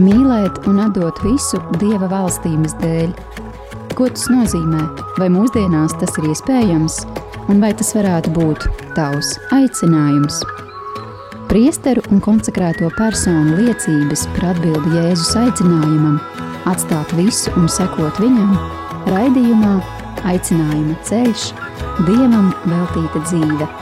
mīlēt un atdot visu Dieva valstības dēļ. Ko tas nozīmē? Vai mūsdienās tas ir iespējams, un vai tas varētu būt tavs aicinājums? Priesteru un konsekrēto personu liecības par atbildi Jēzus aicinājumam, atstāt visu un sekot viņam, raidījumā Aicinājuma ceļš, Dievam veltīta dzīve.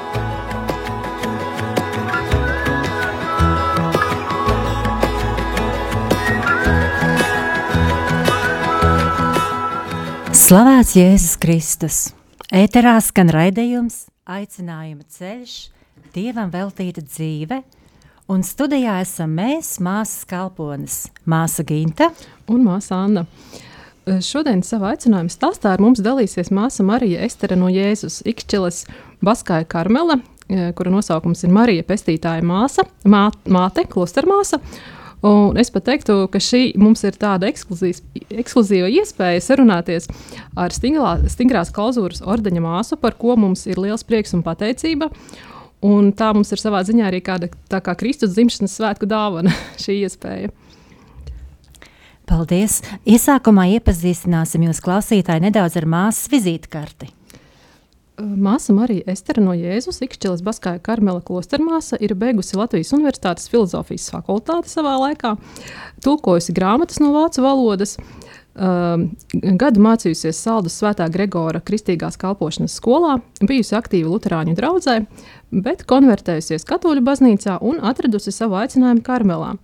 Slavēts Jēzus Kristus! Ēterā skan raidījums, aicinājuma ceļš, Dievam veltīta dzīve, un studijā esam mēs, māsas kalpones, māsa Ginta un māsa Anna. Šodien savā aicinājuma stāstā ar mums dalīsies māsa Marija Estere no Jēzus Ikšķiles Baskāja Karmela, kura nosaukums ir Marija Pestītāja māsa, mā, māte, klostermāsa, Un es pat teiktu, ka šī mums ir tāda ekskluzīva iespēja sarunāties ar stingrā, stingrās klauzūras ordeņa māsu, par ko mums ir liels prieks un pateicība. Un tā mums ir savā ziņā arī kāda kā Kristus dzimšanas svētku dāvana šī iespēja. Paldies! Iesākumā iepazīstināsim jūs klausītāji nedaudz ar māsas vizītkarti. Māsa Marija Estere no Jēzus, Ikšķilas Baskāja Karmela klostermāsa, ir beigusi Latvijas Universitātes filozofijas fakultāti savā laikā, tulkojusi grāmatas no vācu valodas, gadu mācījusies Saldus Svētā Gregora kristīgās kalpošanas skolā, bijusi aktīva luterāņu draudzē, bet konvertējusies katoļu baznīcā un atradusi savu aicinājumu Karmelā.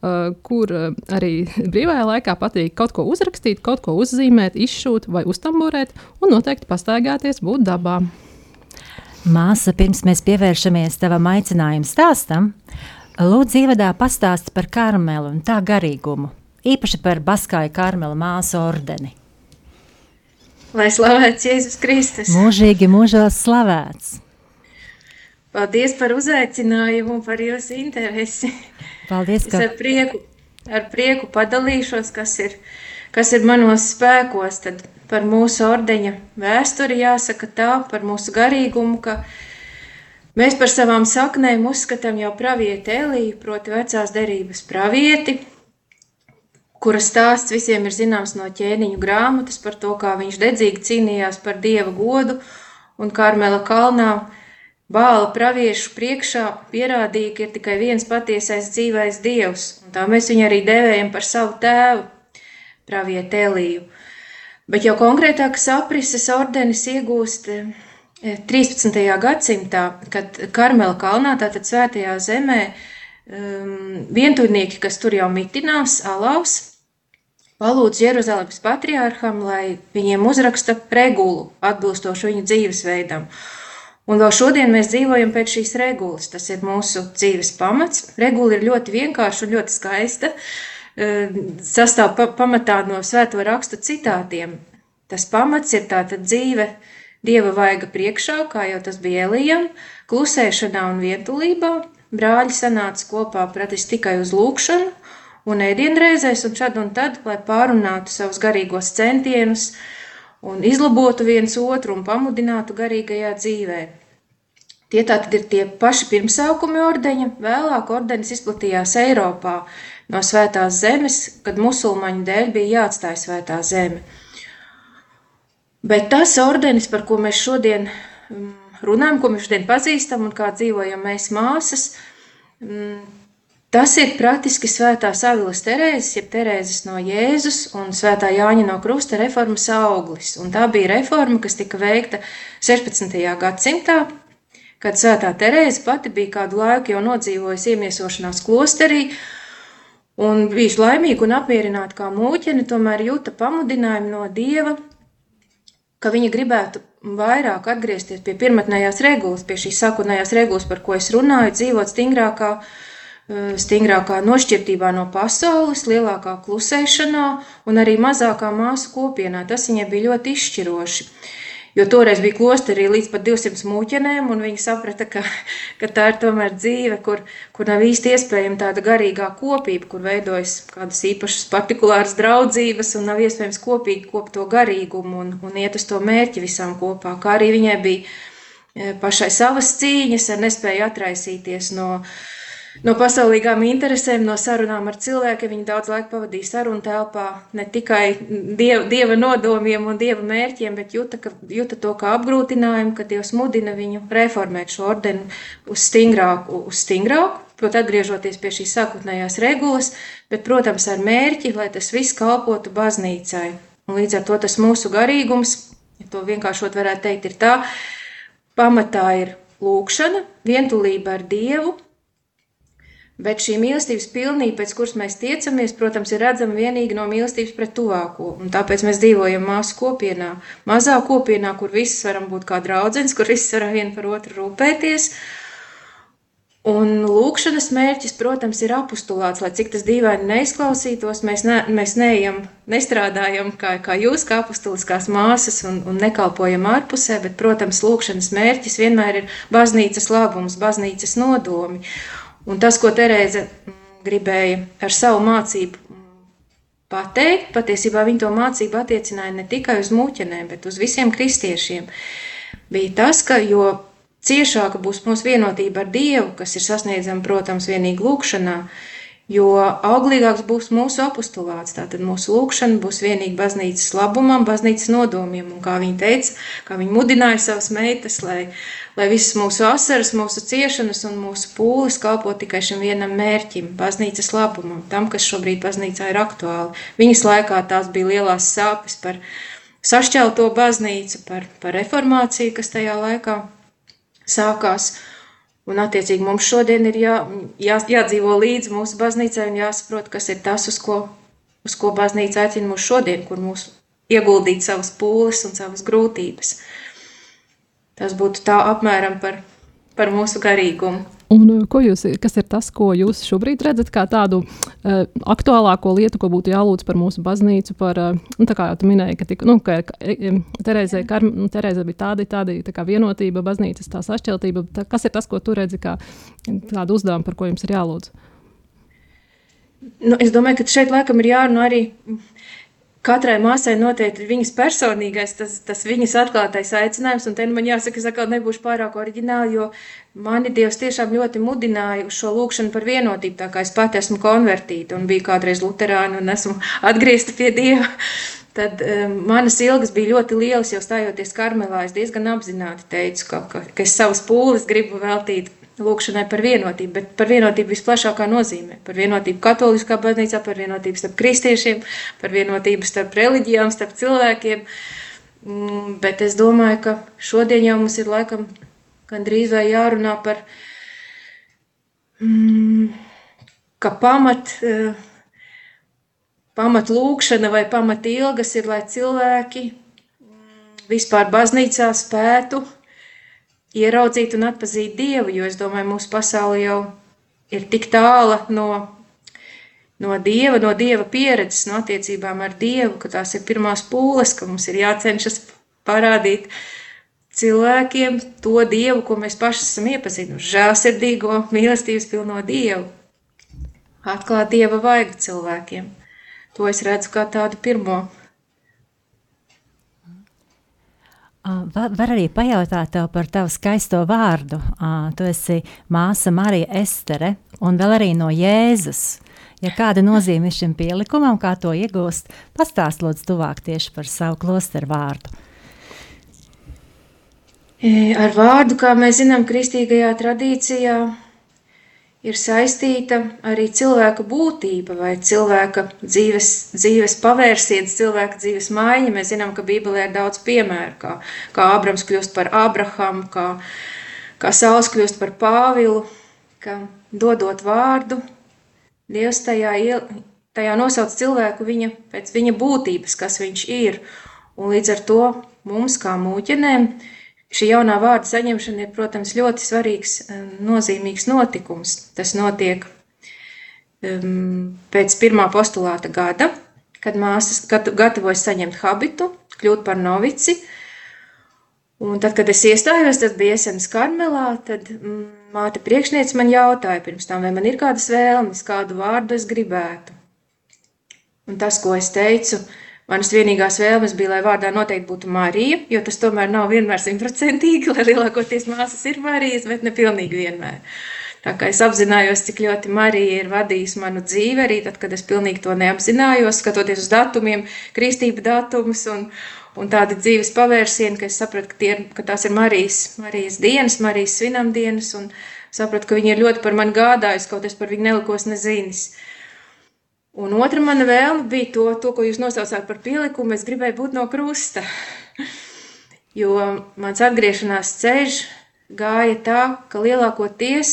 Uh, kur uh, arī brīvajā laikā patīk kaut ko uzrakstīt, kaut ko uzzīmēt, izšūt vai uztamburēt, un noteikti pastaigāties, būt dabā. Māsa, pirms mēs pievēršamies tavam aicinājuma stāstam, lūdzu, ievadā pastāsti par karmelu un tā garīgumu, īpaši par Baskāju karmela māsu ordeni. Lai slavēts Jēzus Kristus! Mūžīgi mūžos slavēts! Paldies par uzaicinājumu un par jūsu interesi. Paldies, ka... Es ar prieku, ar prieku padalīšos, kas ir, kas ir manos spēkos. Tad par mūsu ordeņa vēsturi jāsaka tā, par mūsu garīgumu, ka mēs par savām saknēm uzskatām jau pravieti Eliju, proti vecās derības pravieti, kura stāsts visiem ir zināms no ķēniņu grāmatas par to, kā viņš dedzīgi cīnījās par dieva godu un Karmela kalnā Bāla praviešu priekšā pierādīja, ka ir tikai viens patiesais dzīvais dievs, un tā mēs viņu arī devējam par savu tēvu, pravietu Eliju. Bet jau konkrētākas aprises ordenis iegūst 13. Eh, gadsimtā, kad Karmela kalnā, tātad svētajā zemē, um, vientuļnieki, kas tur jau mitinās, alaus, palūdz Jeruzalemes patriārham, lai viņiem uzraksta regulu atbilstošu viņu dzīvesveidam. Un vēl šodien mēs dzīvojam pēc šīs regulas. Tas ir mūsu dzīves pamats. Regula ir ļoti vienkārša un ļoti skaista. Sastāv pa pamatā no svēto rakstu citātiem. Tas pamats ir tātad dzīve dieva vaiga priekšā, kā jau tas bija Elijam, klusēšanā un vientulībā. Brāļi sanāca kopā pratis tikai uz lūkšanu un ēdienreizēs un šad un tad, lai pārunātu savus garīgos centienus un izlabotu viens otru un pamudinātu garīgajā dzīvē. Tie tātad ir tie paši pirmsākumi ordeņa, vēlāk ordenis izplatījās Eiropā no svētās zemes, kad musulmaņu dēļ bija jāatstāj svētā zeme. Bet tas ordenis, par ko mēs šodien mm, runājam, ko mēs šodien pazīstam un kā dzīvojam mēs māsas, mm, tas ir praktiski svētā Savilas Terēzes, jeb Terēzes no Jēzus un svētā Jāņa no Krusta reformas auglis. Un tā bija reforma, kas tika veikta 16. gadsimtā, kad Svētā Terēze pati bija kādu laiku jau nodzīvojusi iemiesošanās klosterī, un bijuši laimīgi un apmierināti kā mūķeni, tomēr jūta pamudinājumu no Dieva, ka viņa gribētu vairāk atgriezties pie pirmatnējās regulas, pie šīs sākotnējās regulas, par ko es runāju, dzīvot stingrākā, eh, stingrākā nošķirtībā no pasaules, lielākā klusēšanā un arī mazākā māsu kopienā. Tas viņai bija ļoti izšķiroši. Jo toreiz bija klosterī līdz pat 200 mūķenēm, un viņi saprata, ka, ka tā ir tomēr dzīve, kur, kur nav īsti iespējama tāda garīgā kopība, kur veidojas kādas īpašas partikulāras draudzības, un nav iespējams kopīgi kopt to garīgumu un, un iet uz to mērķi visām kopā. Kā arī viņai bija e, pašai savas cīņas, ar nespēju atraisīties no, no pasaulīgām interesēm, no sarunām ar cilvēkiem. Viņi daudz laika pavadīja sarunu telpā, ne tikai dieva, dieva nodomiem un dieva mērķiem, bet juta, ka, juta to kā apgrūtinājumu, ka Dievs mudina viņu reformēt šo ordeni uz stingrāku, uz stingrāku. Protams, atgriežoties pie šīs sākotnējās regulas, bet, protams, ar mērķi, lai tas viss kalpotu baznīcai. Un līdz ar to tas mūsu garīgums, ja to vienkāršot varētu teikt, ir tā, pamatā ir lūkšana, vientulība ar Dievu, Bet šī mīlestības pilnība, pēc kuras mēs tiecamies, protams, ir redzama tikai no mīlestības pret tuvāko. Un tāpēc mēs dzīvojam māsu kopienā, mazā kopienā, kur visi varam būt kā draugs, kur visi varam viens par otru rūpēties. Un lūkšanas mērķis, protams, ir apstulāts, lai cik tas dīvaini neizklausītos. Mēs, ne, mēs neejam, nestrādājam kā, kā jūs, kā apustuliskās māsas, un, un nekalpojam ārpusē, bet, protams, lūkšanas mērķis vienmēr ir baznīcas labums, baznīcas nodomi. Un tas, ko Terēza gribēja ar savu mācību pateikt, patiesībā viņa to mācību attiecināja ne tikai uz mūķenēm, bet uz visiem kristiešiem, bija tas, ka jo ciešāka būs mūsu vienotība ar Dievu, kas ir sasniedzama, protams, vienīgi lūkšanā, jo auglīgāks būs mūsu apustulāts. Tātad mūsu lūkšana būs vienīgi baznīcas labumam, baznīcas nodomiem, un kā viņa teica, kā viņa mudināja savas meitas, lai lai visas mūsu asaras, mūsu ciešanas un mūsu pūles kalpo tikai šim vienam mērķim, baznīcas labumam, tam, kas šobrīd baznīcā ir aktuāli. Viņas laikā tās bija lielās sāpes par sašķelto baznīcu, par, par reformāciju, kas tajā laikā sākās. Un, attiecīgi, mums šodien ir jā, jā, jādzīvo līdzi mūsu baznīcai un jāsaprot, kas ir tas, uz ko, uz ko baznīca aicina mūs šodien, kur mūsu ieguldīt savas pūles un savas grūtības. Tas būtu tā apmēram par, par mūsu garīgumu. Un, uh, jūs, kas ir tas, ko jūs šobrīd redzat kā tādu uh, aktuālāko lietu, ko būtu jālūdz par mūsu baznīcu? Par, uh, nu, tā kā jau minēji, ka, tika, nu, ka Terēzē, kar, nu, Terēzē bija tāda, tāda tā kā vienotība, baznīcas tā sašķeltība. Tā, kas ir tas, ko tu redzi kā tādu uzdevumu, par ko jums ir jālūdz? Nu, es domāju, ka šeit laikam ir jārunā arī Katrai māsai noteikti ir viņas personīgais, tas, tas viņas atklātais aicinājums, un te nu man jāsaka, es atkal nebūšu pārāk oriģināli, jo mani Dievs tiešām ļoti mudināja uz šo lūkšanu par vienotību, tā kā es pati esmu konvertīta un biju kādreiz luterāna un esmu atgriezta pie Dieva. Tad um, manas ilgas bija ļoti lielas, jau stājoties karmelā. Es diezgan apzināti teicu, ka, ka, ka es savus pūles gribu veltīt lūkšanai par vienotību, bet par vienotību visplašākā nozīmē. Par vienotību katoliskā baznīcā, par vienotību starp kristiešiem, par vienotību starp reliģijām, starp cilvēkiem. Mm, bet es domāju, ka šodien jau mums ir laikam gandrīz vai jārunā par, mm, ka pamat, eh, pamat lūkšana vai pamat ilgas ir, lai cilvēki mm, vispār baznīcā spētu ieraudzīt un atpazīt Dievu, jo es domāju, mūsu pasaule jau ir tik tāla no, no Dieva, no Dieva pieredzes, no attiecībām ar Dievu, ka tās ir pirmās pūles, ka mums ir jācenšas parādīt cilvēkiem to Dievu, ko mēs paši esam iepazinuši, žēlsirdīgo, mīlestības pilno Dievu, atklāt Dieva vaigu cilvēkiem. To es redzu kā tādu pirmo Var, arī pajautāt tev par tavu skaisto vārdu. Tu esi māsa Marija Estere un vēl arī no Jēzus. Ja kāda nozīme ir šim pielikumam, kā to iegūst, pastāst lūdzu tuvāk tieši par savu klosteru vārdu. Ar vārdu, kā mēs zinām, kristīgajā tradīcijā, ir saistīta arī cilvēka būtība vai cilvēka dzīves, dzīves pavērsiens, cilvēka dzīves maiņa. Mēs zinām, ka Bībelē ir daudz piemēru, kā, kā Abrams kļūst par Abrahamu, kā, kā Sauls kļūst par Pāvilu, ka dodot vārdu, Dievs tajā, tajā nosauc cilvēku viņa, pēc viņa būtības, kas viņš ir. Un līdz ar to mums kā mūķenēm Šī jaunā vārda saņemšana ir, protams, ļoti svarīgs, um, nozīmīgs notikums. Tas notiek um, pēc pirmā postulāta gada, kad māsas gatavojas saņemt habitu, kļūt par novici. Un tad, kad es iestājos, tas bija Esenas karmelā, tad mm, māte priekšniece man jautāja pirms tam, vai man ir kādas vēlmes, kādu vārdu es gribētu. Un tas, ko es teicu, uh, Manas vienīgās vēlmes bija, lai vārdā noteikti būtu Marija, jo tas tomēr nav vienmēr simtprocentīgi, lai lielākoties māsas ir Marijas, bet ne pilnīgi vienmēr. Tā kā es apzinājos, cik ļoti Marija ir vadījusi manu dzīvi, arī tad, kad es pilnīgi to neapzinājos, skatoties uz datumiem, kristība datumus un, un tādi dzīves pavērsieni, ka es sapratu, ka, ir, ka tās ir Marijas, Marijas dienas, Marijas svinam dienas, un sapratu, ka viņa ir ļoti par mani gādājusi, kaut es par viņu nelikos nezinis. Un otra mana vēlme bija to, to, ko jūs nosaucāt par pielikumu. Es gribēju būt no krusta. Jo mans atgriešanās ceļš gāja tā, ka lielākoties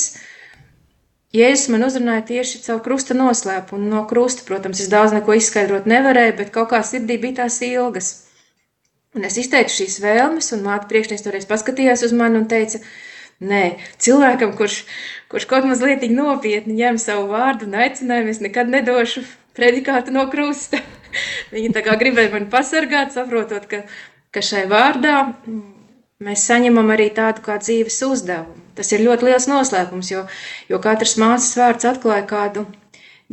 Jēzus man uzrunāja tieši caur krusta noslēpumu. No krusta, protams, es daudz neko izskaidrot nevarēju, bet kaut kā sirdī bija tās ilgas. Un es izteicu šīs vēlmes, un māte priekšnieks toreiz paskatījās uz mani un teica, Nē, cilvēkam, kurš, kurš kaut mazliet nopietni ņem savu vārdu un aicinājumu, es nekad nedošu predikātu no krusta. Viņi tā kā gribēja mani pasargāt, saprotot, ka, ka šai vārdā mēs saņemam arī tādu kā dzīves uzdevumu. Tas ir ļoti liels noslēpums, jo, jo katrs mācas vārds atklāja kādu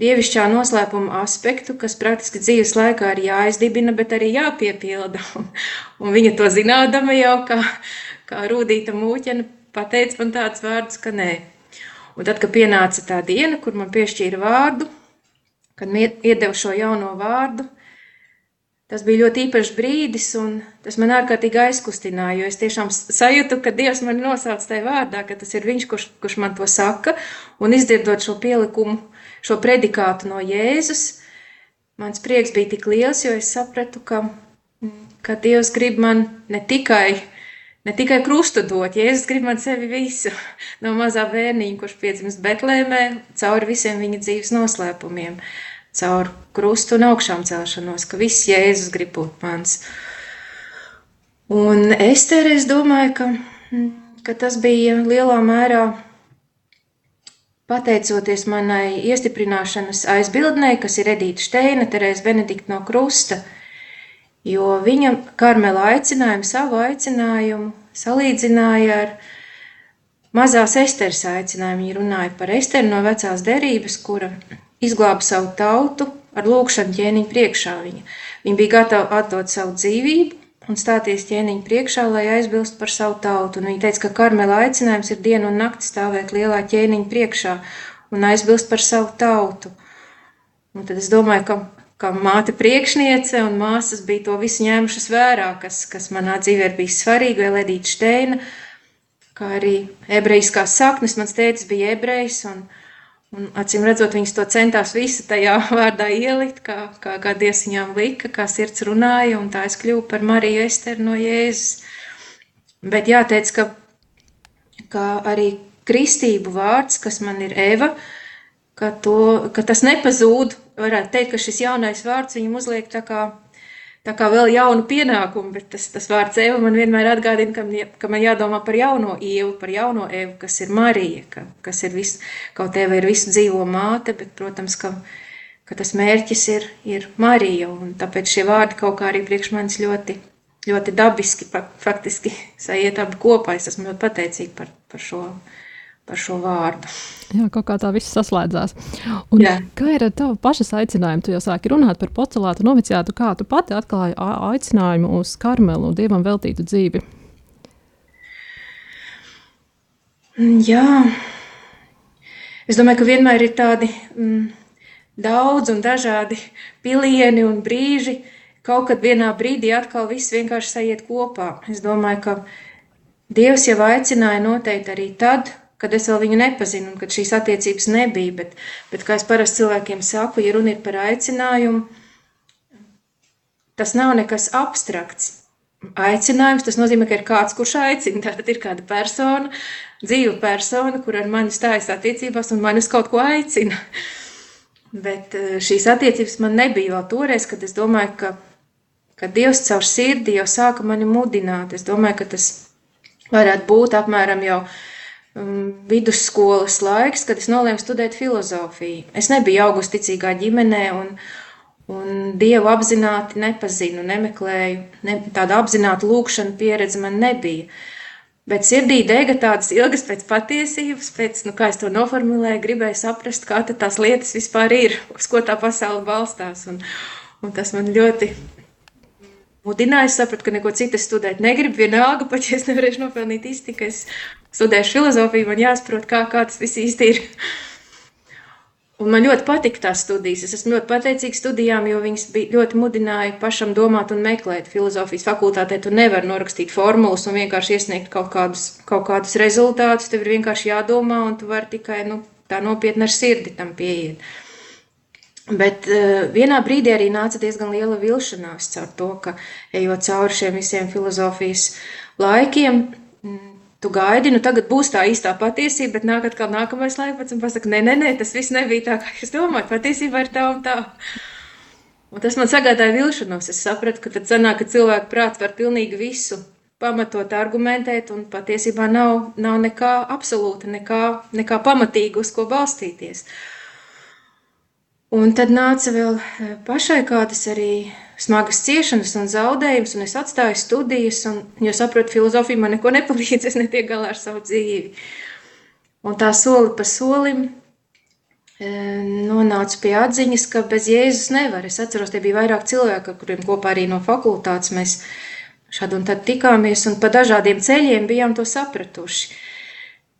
dievišķā noslēpuma aspektu, kas praktiski dzīves laikā ir jāizdibina, bet arī jāpiepilda. Un, viņa to zinādama jau kā, kā rūdīta mūķena pateica man tādus vārdus, ka nē. Un tad, kad pienāca tā diena, kur man piešķīra vārdu, kad iedeva šo jauno vārdu, tas bija ļoti īpašs brīdis, un tas man ārkārtīgi aizkustināja, jo es tiešām sajūtu, ka Dievs mani nosauc tajā vārdā, ka tas ir Viņš, kurš, kurš man to saka, un izdzirdot šo pielikumu, šo predikātu no Jēzus, mans prieks bija tik liels, jo es sapratu, ka, ka Dievs grib man ne tikai Ne tikai krustu dot, Jēzus grib man sevi visu, no mazā bērniņa, kurš piedzimst Betlēmē, cauri visiem viņa dzīves noslēpumiem, caur krustu un augšām celšanos, ka viss Jēzus grib būt mans. Un Estere, es domāju, ka, ka tas bija lielā mērā pateicoties manai iestiprināšanas aizbildnei, kas ir Edīta Šteina, Terēza Benedikta no Krusta, jo viņa Karmela aicinājumu, savu aicinājumu salīdzināja ar mazās Esteras aicinājumu. Viņa runāja par Esteru no vecās derības, kura izglāba savu tautu ar lūkšanu ķēniņu priekšā. Viņa, viņa bija gatava atdot savu dzīvību un stāties ķēniņu priekšā, lai aizbilst par savu tautu. Un viņa teica, ka Karmela aicinājums ir dienu un nakti stāvēt lielā ķēniņa priekšā un aizbilst par savu tautu. Un tad es domāju, ka kā māte priekšniece un māsas bija to visu ņēmušas vērā, kas, kas manā dzīvē ir bijis svarīgi, vai Ledīta Šteina, kā arī ebrejiskās saknes, mans tētis bija ebrejs, un, un acīm redzot, viņas to centās visu tajā vārdā ielikt, kā, kā, kā Dievs viņām lika, kā sirds runāja, un tā es kļuvu par Mariju Esteru no Jēzus. Bet jāteic, ka, ka arī kristību vārds, kas man ir Eva, ka, to, ka tas nepazūd varētu teikt, ka šis jaunais vārds viņam uzliek tā kā, tā kā vēl jaunu pienākumu, bet tas, tas vārds Eva man vienmēr atgādina, ka, ka man jādomā par jauno Ievu, par jauno Evu, kas ir Marija, ka, kas ir visu, kaut Eva ir visu dzīvo māte, bet, protams, ka, ka tas mērķis ir, ir Marija, un tāpēc šie vārdi kaut kā arī priekš manis ļoti, ļoti dabiski, faktiski sajiet abi kopā. Es esmu ļoti pateicīga par, par šo par šo vārdu. Jā, kaut kā tā viss saslēdzās. Un Jā. kā ir ar tavu pašas aicinājumu? Tu jau sāki runāt par pocelātu noviciātu, kā tu pati atklāji aicinājumu uz karmelu un dievam veltītu dzīvi. Jā, es domāju, ka vienmēr ir tādi mm, daudz un dažādi pilieni un brīži. Kaut kad vienā brīdī atkal viss vienkārši sajiet kopā. Es domāju, ka Dievs jau aicināja noteikti arī tad, kad es vēl viņu nepazinu un kad šīs attiecības nebija. Bet, bet kā es parasti cilvēkiem saku, ja runa ir par aicinājumu, tas nav nekas abstrakts. Aicinājums tas nozīmē, ka ir kāds, kurš aicina. Tātad ir kāda persona, dzīva persona, kur ar mani stājas attiecībās un mani uz kaut ko aicina. Bet eh, šīs attiecības man nebija vēl toreiz, kad es domāju, ka, ka Dievs caur sirdi jau sāka mani mudināt. Es domāju, ka tas varētu būt apmēram jau Um, vidusskolas laiks, kad es nolēmu studēt filozofiju. Es nebiju augusticīgā ģimenē un, un dievu apzināti nepazinu, nemeklēju. Ne, tāda apzināta lūkšana pieredze man nebija. Bet sirdī dega tādas ilgas pēc patiesības, pēc, nu, kā es to noformulēju, gribēju saprast, kā tās lietas vispār ir, uz ko tā pasaule balstās. Un, un tas man ļoti mudināja. Es sapratu, ka neko citu studēt negribu. Vienalga, pat ja es nevarēšu nopelnīt iztiku, es studēšu filozofiju, man jāsaprot, kā, kā tas viss īsti ir. Un man ļoti patika tās studijas. Es esmu ļoti pateicīga studijām, jo viņas ļoti mudināja pašam domāt un meklēt. Filozofijas fakultātē tu nevari norakstīt formulas un vienkārši iesniegt kaut kādus, kaut kādus rezultātus. Tev ir vienkārši jādomā, un tu vari tikai nu, tā nopietni ar sirdi tam pieiet. Bet uh, vienā brīdī arī nāca diezgan liela vilšanās caur to, ka ejot cauri šiem visiem filozofijas laikiem, tu gaidi, nu tagad būs tā īstā patiesība, bet nāk atkal nākamais laikmets un pasaka, nē, nē, nē, tas viss nebija tā, kā jūs domājat, patiesībā ir tā un tā. Un tas man sagādāja vilšanos. Es sapratu, ka tad sanāk, ka cilvēku prāts var pilnīgi visu pamatot, argumentēt, un patiesībā nav, nav nekā absolūta, nekā, nekā pamatīga, uz ko balstīties. Un tad nāca vēl eh, pašai kādas arī smagas ciešanas un zaudējumus, un es atstāju studijas, un, jo saprotu, filozofija man neko nepalīdz, es netiek galā ar savu dzīvi. Un tā soli pa solim e, nonācu pie atziņas, ka bez Jēzus nevar. Es atceros, tie bija vairāk cilvēku, ar kuriem kopā arī no fakultātes mēs šad un tad tikāmies, un pa dažādiem ceļiem bijām to sapratuši.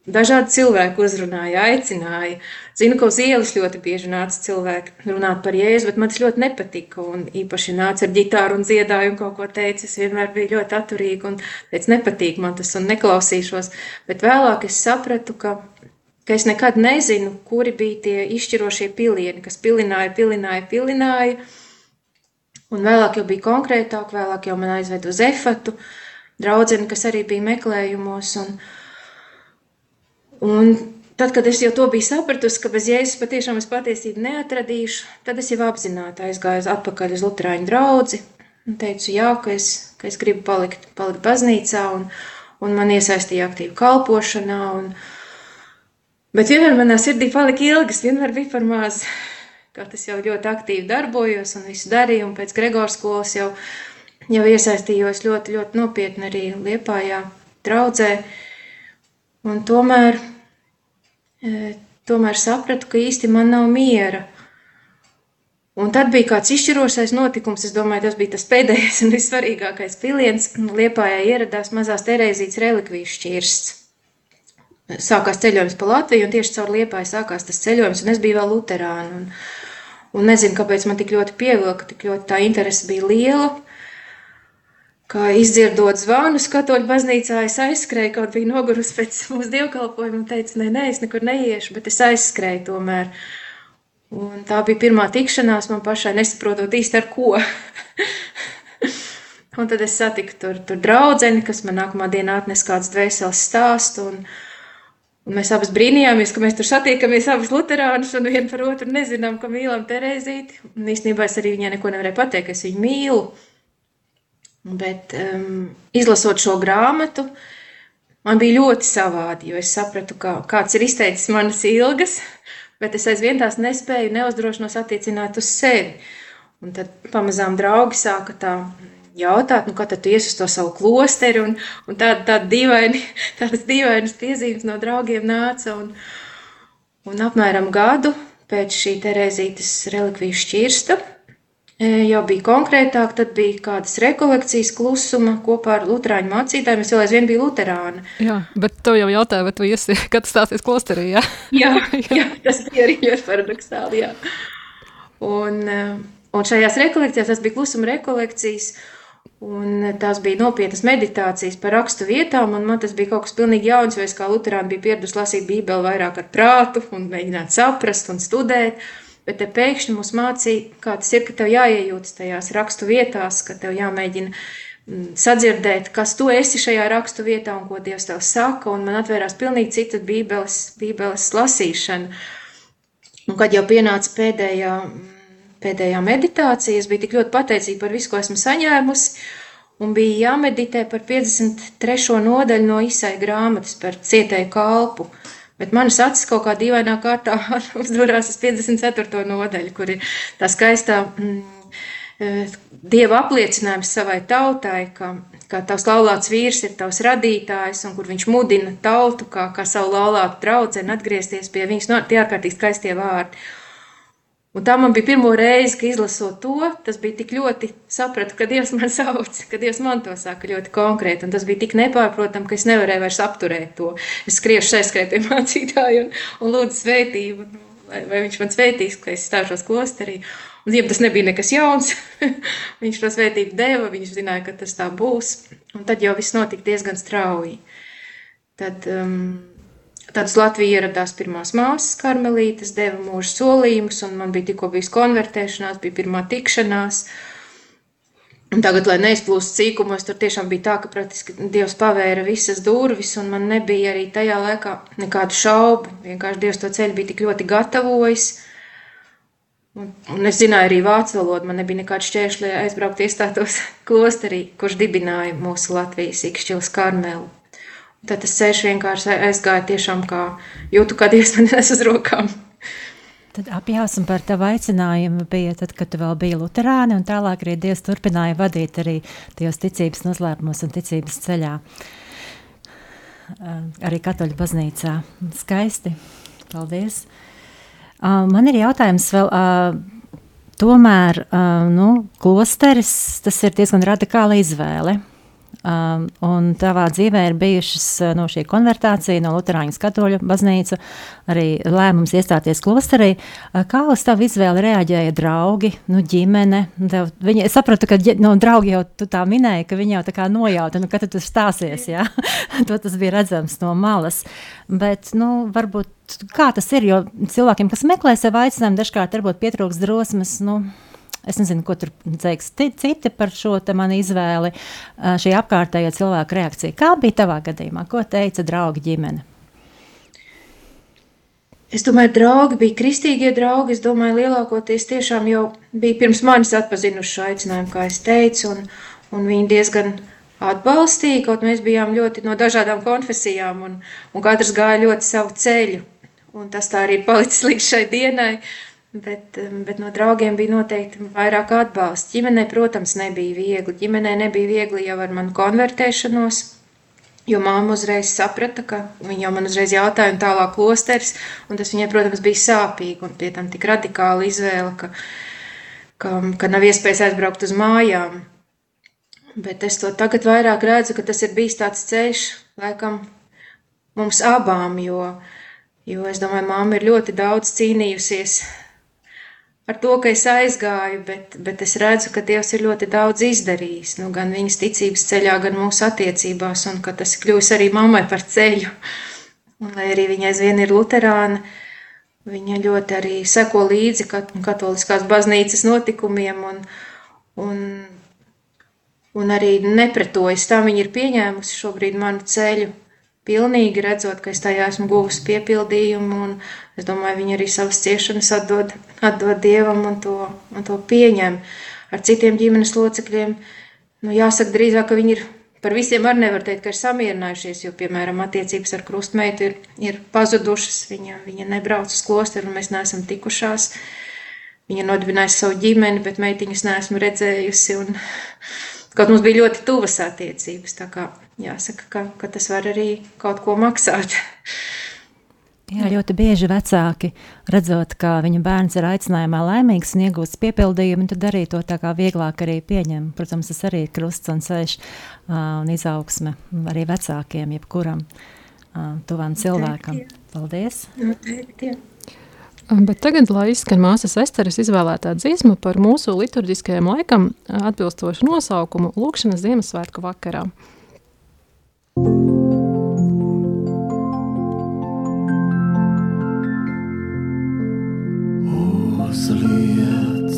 Dažādi cilvēki uzrunāja, aicināja. Zinu, ka uz ielas ļoti bieži nāca cilvēki runāt par jēzu, bet man tas ļoti nepatika. Un īpaši nāca ar ģitāru un dziedāju un kaut ko teica. Es vienmēr biju ļoti atturīga un teicu, nepatīk man tas un neklausīšos. Bet vēlāk es sapratu, ka, ka es nekad nezinu, kuri bija tie izšķirošie pilieni, kas pilināja, pilināja, pilināja. Un vēlāk jau bija konkrētāk, vēlāk jau man aizved uz efatu, draudzeni, kas arī bija meklējumos. Un, Un tad, kad es jau to biju sapratusi, ka bez jēzus patiešām es patiesību neatradīšu, tad es jau apzināti aizgāju atpakaļ uz Lutāņu draugu teicu, jā, ka es, ka es gribu palikt, palikt baznīcā, un, un man iesaistīja aktīvi kalpošanā. Un, bet vienmēr manā sirdī palika ilgas, vienmēr bija par maz. Kā tas jau ļoti aktīvi darbojos un visu darīju, un pēc Gregors skolas jau, jau iesaistījos ļoti, ļoti nopietni arī Liepājā draudzē. Un tomēr tomēr sapratu, ka īsti man nav miera. Un tad bija kāds izšķirošais notikums. Es domāju, tas bija tas pēdējais un vissvarīgākais piliens. Liepājā ieradās mazās Terēzītes relikvijas šķirsts. Sākās ceļojums pa Latviju, un tieši caur Liepāju sākās tas ceļojums, un es biju vēl luterāna. Un, un nezinu, kāpēc man tik ļoti pievilka, tik ļoti tā interese bija liela kā izdzirdot zvanus katoļu baznīcā, es aizskrēju, kaut bija nogurusi pēc mūsu dievkalpojuma un teicu, nē, nē, es nekur neiešu, bet es aizskrēju tomēr. Un tā bija pirmā tikšanās man pašai, nesaprotot īsti ar ko. un tad es satiku tur, tur draudzeni, kas man nākamā dienā atnes kāds dvēseles stāstu, un, un mēs abas brīnījāmies, ka mēs tur satiekamies abas luterānus un vien par otru nezinām, ka mīlam Terezīti. Un īstenībā es arī viņai neko nevarēju pateikt, es viņu mīlu. Bet um, izlasot šo grāmatu, man bija ļoti savādi, jo es sapratu, ka kāds ir izteicis manas ilgas, bet es aizvien tās nespēju neuzdrošinos attiecināt uz sevi. Un tad pamazām draugi sāka tā jautāt, nu, kā tad tu ies uz to savu klosteri, un, un tāda, tāda dīvaini, tādas dīvainas piezīmes no draugiem nāca, un, un apmēram gadu pēc šī Terēzītes relikviju šķirsta jau bija konkrētāk, tad bija kādas rekolekcijas klusuma kopā ar Lutāņu mācītājiem. Es vēl aizvien biju Lutāna. Jā, bet tev jau jautāja, vai tu iesi, kad stāsies klosterī? Jā, jā, jā tas bija arī ļoti paradoxāli. Jā. Un, un šajās rekolekcijās tas bija klusuma rekolekcijas. Un tās bija nopietnas meditācijas par rakstu vietām, un man tas bija kaut kas pilnīgi jauns, jo es kā Lutāna biju pieradusi lasīt Bībeli vairāk ar prātu un mēģināt saprast un studēt. Bet te pēkšņi mums mācīja, kā tas ir, ka tev jāiejūtas tajās rakstu vietās, ka tev jāmēģina mm, sadzirdēt, kas tu esi šajā rakstu vietā un ko Dievs tev saka. Un man atvērās pilnīgi cita bībeles, bībeles lasīšana. Un kad jau pienāca pēdējā, pēdējā meditācija, es biju tik ļoti pateicīga par visu, ko esmu saņēmusi. Un bija jāmeditē par 53. nodaļu no izsai grāmatas par cietēju kalpu. Uh, Bet manas acis kaut kā dīvainā kārtā uzdurās uz 54. nodaļu, kur ir tā skaistā mm, e, dieva apliecinājums savai tautai, ka, ka tavs laulāts vīrs ir tavs radītājs, un kur viņš mudina tautu, kā, kā savu laulātu draudzeni, atgriezties pie viņas, no, tie ārkārtīgi skaistie vārdi. Un tā man bija pirmo reizi, kad izlasot to, tas bija tik ļoti sapratu, ka Dievs man sauc, ka Dievs man to saka ļoti konkrēti. Un tas bija tik nepārprotami, ka es nevarēju vairs apturēt to. Es skriešu aizskrēju pie mācītāja un, un lūdzu svētību, vai, vai viņš man svētīs, ka es stāšos klosterī. Un, ja tas nebija nekas jauns, viņš to svētību deva, viņš zināja, ka tas tā būs. Un tad jau viss notika diezgan strauji. Tad, um, Tad uz Latviju ieradās pirmās māsas karmelītes, deva mūža solījumus, un man bija tikko bijis konvertēšanās, bija pirmā tikšanās. Un tagad, lai neizplūst cīkumos, tur tiešām bija tā, ka praktiski Dievs pavēra visas durvis, un man nebija arī tajā laikā nekādu šaubu. Vienkārši Dievs to ceļu bija tik ļoti gatavojis. Un, un es zināju arī vācu valodu, man nebija nekāda šķēršļa, lai aizbrauktu iestātos klosterī, kurš dibināja mūsu Latvijas ikšķilas karmelu. Tad tas ceļš vienkārši aizgāja tiešām kā jūtu, kā Dievs man nes uz rokām. Tad apjāsam par tavu aicinājumu bija tad, kad tu vēl biji luterāni, un tālāk arī Dievs turpināja vadīt arī tajos ticības noslēpumos un ticības ceļā. Arī katoļu baznīcā. Skaisti. Paldies. Man ir jautājums vēl, tomēr, nu, klosteris, tas ir diezgan radikāla izvēle. Um, un tavā dzīvē ir bijušas uh, no šī konvertācija, no Lutāņu katoļu baznīca, arī lēmums iestāties klosterī. Uh, kā uz tavu izvēli reaģēja draugi, nu, ģimene? Tev, viņi, es sapratu, ka no, draugi jau tu tā minēji, ka viņi jau tā kā nojauta, nu, kad tu stāsies, jā? to tas bija redzams no malas. Bet, nu, varbūt kā tas ir, jo cilvēkiem, kas meklē sev aicinājumu, dažkārt varbūt pietrūks drosmes, nu, Es nezinu, ko tur teiks citi par šo manu izvēli, šī apkārtējā cilvēka reakcija. Kā bija tavā gadījumā? Ko teica draugi ģimene? Es domāju, draugi bija kristīgie draugi. Es domāju, lielākoties tiešām jau bija pirms manis atpazinuši šo aicinājumu, kā es teicu, un, un viņi diezgan atbalstīja, kaut mēs bijām ļoti no dažādām konfesijām, un, un katrs gāja ļoti savu ceļu. Un tas tā arī ir palicis līdz šai dienai. Bet, um, bet no draugiem bija noteikti vairāk atbalsts. Ģimenē, protams, nebija viegli. Ģimenē nebija viegli jau ar manu konvertēšanos, jo māma uzreiz saprata, ka viņa jau man uzreiz jautāja, un tālāk klosteris, un tas viņai, protams, bija sāpīgi, un pie tam tik radikāla izvēle, ka, ka, ka nav iespējas aizbraukt uz mājām. Bet es to tagad vairāk redzu, ka tas ir bijis tāds ceļš, laikam, mums abām, jo, jo es domāju, māma ir ļoti daudz cīnījusies ar to, ka es aizgāju, bet, bet es redzu, ka Dievs ir ļoti daudz izdarījis. Nu, gan viņas ticības ceļā, gan mūsu attiecībās, un ka tas kļūs arī mammai par ceļu. Un, lai arī viņa aizvien ir luterāna, viņa ļoti arī seko līdzi katoliskās baznīcas notikumiem un, un, un arī nepretojas. Tā viņa ir pieņēmusi šobrīd manu ceļu pilnīgi redzot, ka es tajā esmu guvusi piepildījumu, un es domāju, viņi arī savas ciešanas atdod, atdod Dievam un to, un to pieņem. Ar citiem ģimenes locekļiem, nu jāsaka drīzāk, ka viņi ir par visiem arī nevar teikt, ka ir samierinājušies, jo, piemēram, attiecības ar krustmeitu ir, ir pazudušas, viņa, viņa nebrauc uz klosteru, un mēs neesam tikušās. Viņa nodibinājusi savu ģimeni, bet meitiņas neesmu redzējusi, un kaut mums bija ļoti tuvas attiecības, tā kā jāsaka, ka, ka tas var arī kaut ko maksāt. Jā, ļoti bieži vecāki, redzot, ka viņa bērns ir aicinājumā laimīgs un iegūst piepildījumu, tad arī to tā kā vieglāk arī pieņem. Protams, tas arī ir krusts un ceļš un izaugsme arī vecākiem, jebkuram tuvam cilvēkam. Paldies! Noteikti, jā. Bet tagad, lai izskan māsas Esteres izvēlētā dziesma par mūsu liturģiskajam laikam atbilstošu nosaukumu Lūkšanas Ziemassvētku vakarā. Uzliec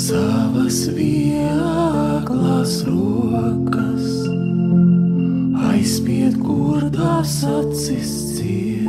savas vieglas rokas, aizspied gurdās acis ciet.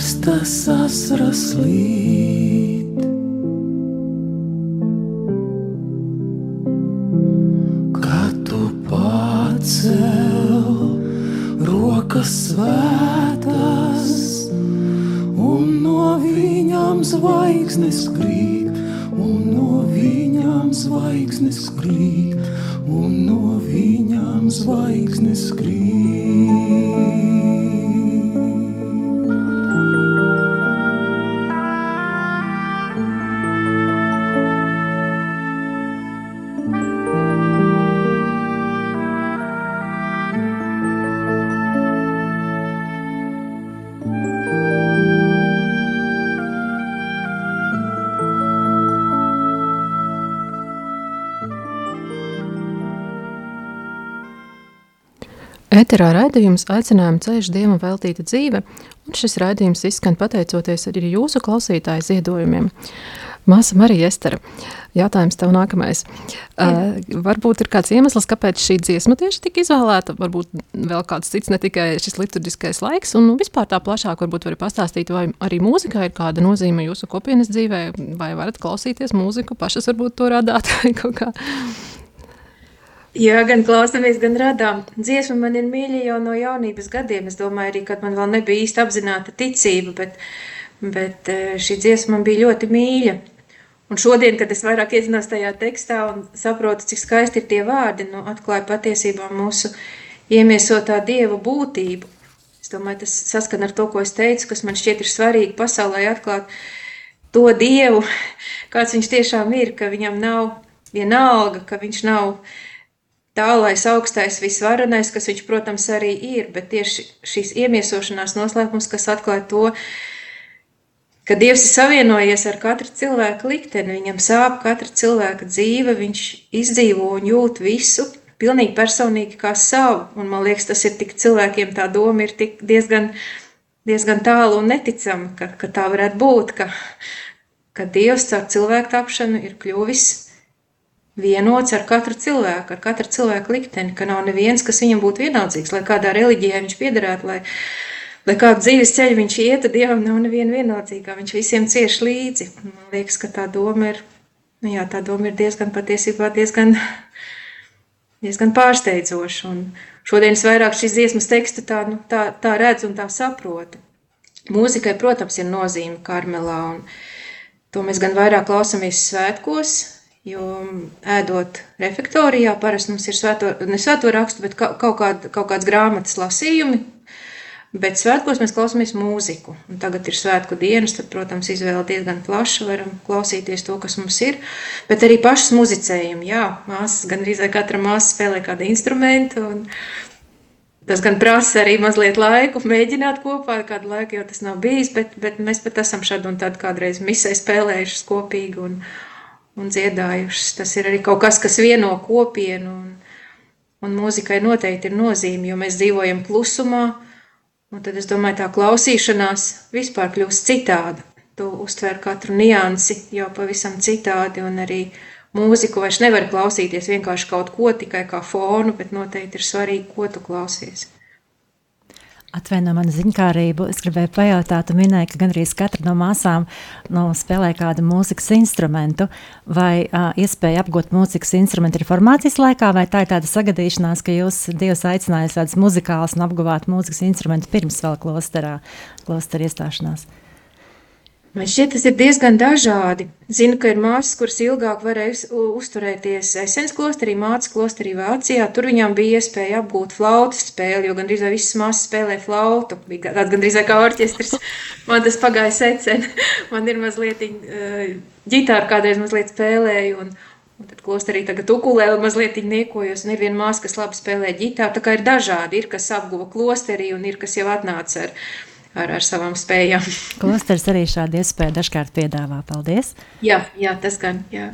Стаса зросли. Eterā raidījums aicinājuma ceļš dievam veltīta dzīve, un šis raidījums izskan pateicoties arī jūsu klausītāju ziedojumiem. Māsa Marija Estera, jautājums tev nākamais. Uh, varbūt ir kāds iemesls, kāpēc šī dziesma tieši tika izvēlēta, varbūt vēl kāds cits, ne tikai šis liturģiskais laiks, un vispār tā plašāk varbūt var pastāstīt, vai arī mūzika ir kāda nozīme jūsu kopienas dzīvē, vai varat klausīties mūziku, pašas varbūt to radāt vai kaut kā. Jā, gan klausamies, gan radām. Dziesma man ir mīļa jau no jaunības gadiem. Es domāju, arī, kad man vēl nebija īsti apzināta ticība, bet, bet eh, šī dziesma man bija ļoti mīļa. Un šodien, kad es vairāk iedzinos tajā tekstā un saprotu, cik skaisti ir tie vārdi, nu, atklāja patiesībā mūsu iemiesotā dieva būtību. Es domāju, tas saskan ar to, ko es teicu, kas man šķiet ir svarīgi pasaulē atklāt to dievu, kāds viņš tiešām ir, ka viņam nav vienalga, ka viņš nav tālais, augstais, visvarenais, kas viņš, protams, arī ir, bet tieši šīs iemiesošanās noslēpums, kas atklāja to, ka Dievs ir savienojies ar katru cilvēku likteni, viņam sāp katra cilvēka dzīve, viņš izdzīvo un jūt visu, pilnīgi personīgi kā savu, un man liekas, tas ir tik cilvēkiem tā doma ir tik diezgan, diezgan tālu un neticama, ka, ka tā varētu būt, ka, ka Dievs caur cilvēku tapšanu ir kļuvis vienots ar katru cilvēku, ar katru cilvēku likteni, ka nav neviens, kas viņam būtu vienaldzīgs, lai kādā reliģijā viņš piederētu, lai, lai kādu dzīves ceļu viņš iet, tad Dievam nav neviena vienaldzīgā, viņš visiem cieš līdzi. Man liekas, ka tā doma ir, nu jā, tā doma ir diezgan patiesībā diezgan, diezgan pārsteidzoša, un šodien es vairāk šīs dziesmas tekstu tā, nu, tā, tā redzu un tā saprotu. Mūzikai, protams, ir nozīme karmelā, un to mēs gan vairāk klausamies svētkos, Jo ēdot refektorijā, parasti mums ir svēto, ne svēto rakstu, bet kaut, kād, kaut kādas grāmatas lasījumi. Bet svētkos mēs klausāmies mūziku. Un tagad ir svētku dienas, tad, protams, izvēle diezgan plaša. Varam klausīties to, kas mums ir. Bet arī pašas muzicējumu. Jā, māsas, gan arī katra māsa spēlē kādu instrumentu. Un, Tas gan prasa arī mazliet laiku, mēģināt kopā, kādu laiku jau tas nav bijis, bet, bet mēs pat esam šādi un tādi kādreiz misē spēlējušas kopīgi un, un dziedājušas. Tas ir arī kaut kas, kas vieno kopienu, un, un mūzikai noteikti ir nozīme, jo mēs dzīvojam klusumā, un tad es domāju, tā klausīšanās vispār kļūst citāda. Tu uztver katru niansi jau pavisam citādi, un arī mūziku vairs nevar klausīties vienkārši kaut ko tikai kā fonu, bet noteikti ir svarīgi, ko tu klausies. Atvaino manu ziņkārību. Es gribēju pajautāt, tu minēji, ka gandrīz katra no māsām nu, spēlē kādu mūzikas instrumentu. Vai uh, iespēja apgūt mūzikas instrumentu ir formācijas laikā, vai tā ir tāda sagadīšanās, ka jūs Dievs aicinājāt tādas muzikālas un apguvāt mūzikas instrumentu pirms vēl klosterā, klostera iestāšanās? Man šķiet, tas ir diezgan dažādi. Zinu, ka ir māsas, kuras ilgāk varēja uzturēties Esenes klosterī, mācas klosterī Vācijā. Tur viņām bija iespēja apgūt flautas spēli, jo gandrīz vai visas māsas spēlē flautu. Bija tāds gandrīz kā orķestris. Man tas pagāja secen. Man ir mazliet ģitāra kādreiz mazliet spēlēju. Un, Un tad klosterī tagad ukulēli mazliet niekojos, un ir viena māsa, kas labi spēlē ģitāru. Tā kā ir dažādi, ir kas apguva klosterī, un ir kas jau atnāca ar ar, ar savām spējām. Klosters arī šādu iespēju dažkārt piedāvā. Paldies! Jā, jā tas gan. Jā.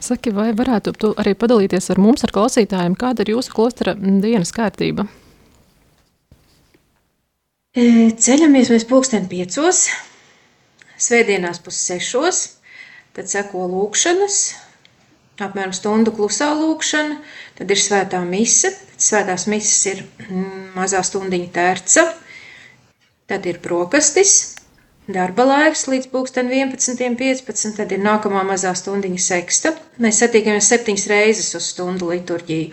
Saki, vai varētu tu arī padalīties ar mums, ar klausītājiem, kāda ir jūsu klostera dienas kārtība? E, ceļamies mēs pulksten piecos, svētdienās pus sešos, tad seko lūkšanas, apmēram stundu klusā lūkšana, tad ir svētā mise, pēc svētās mises ir mm, mazā stundiņa tērca, Tad ir brokastis, darba laiks līdz 11.15. Tad ir nākamā mazā stundiņa seksta. Mēs satiekamies septiņas reizes uz stundu liturģiju.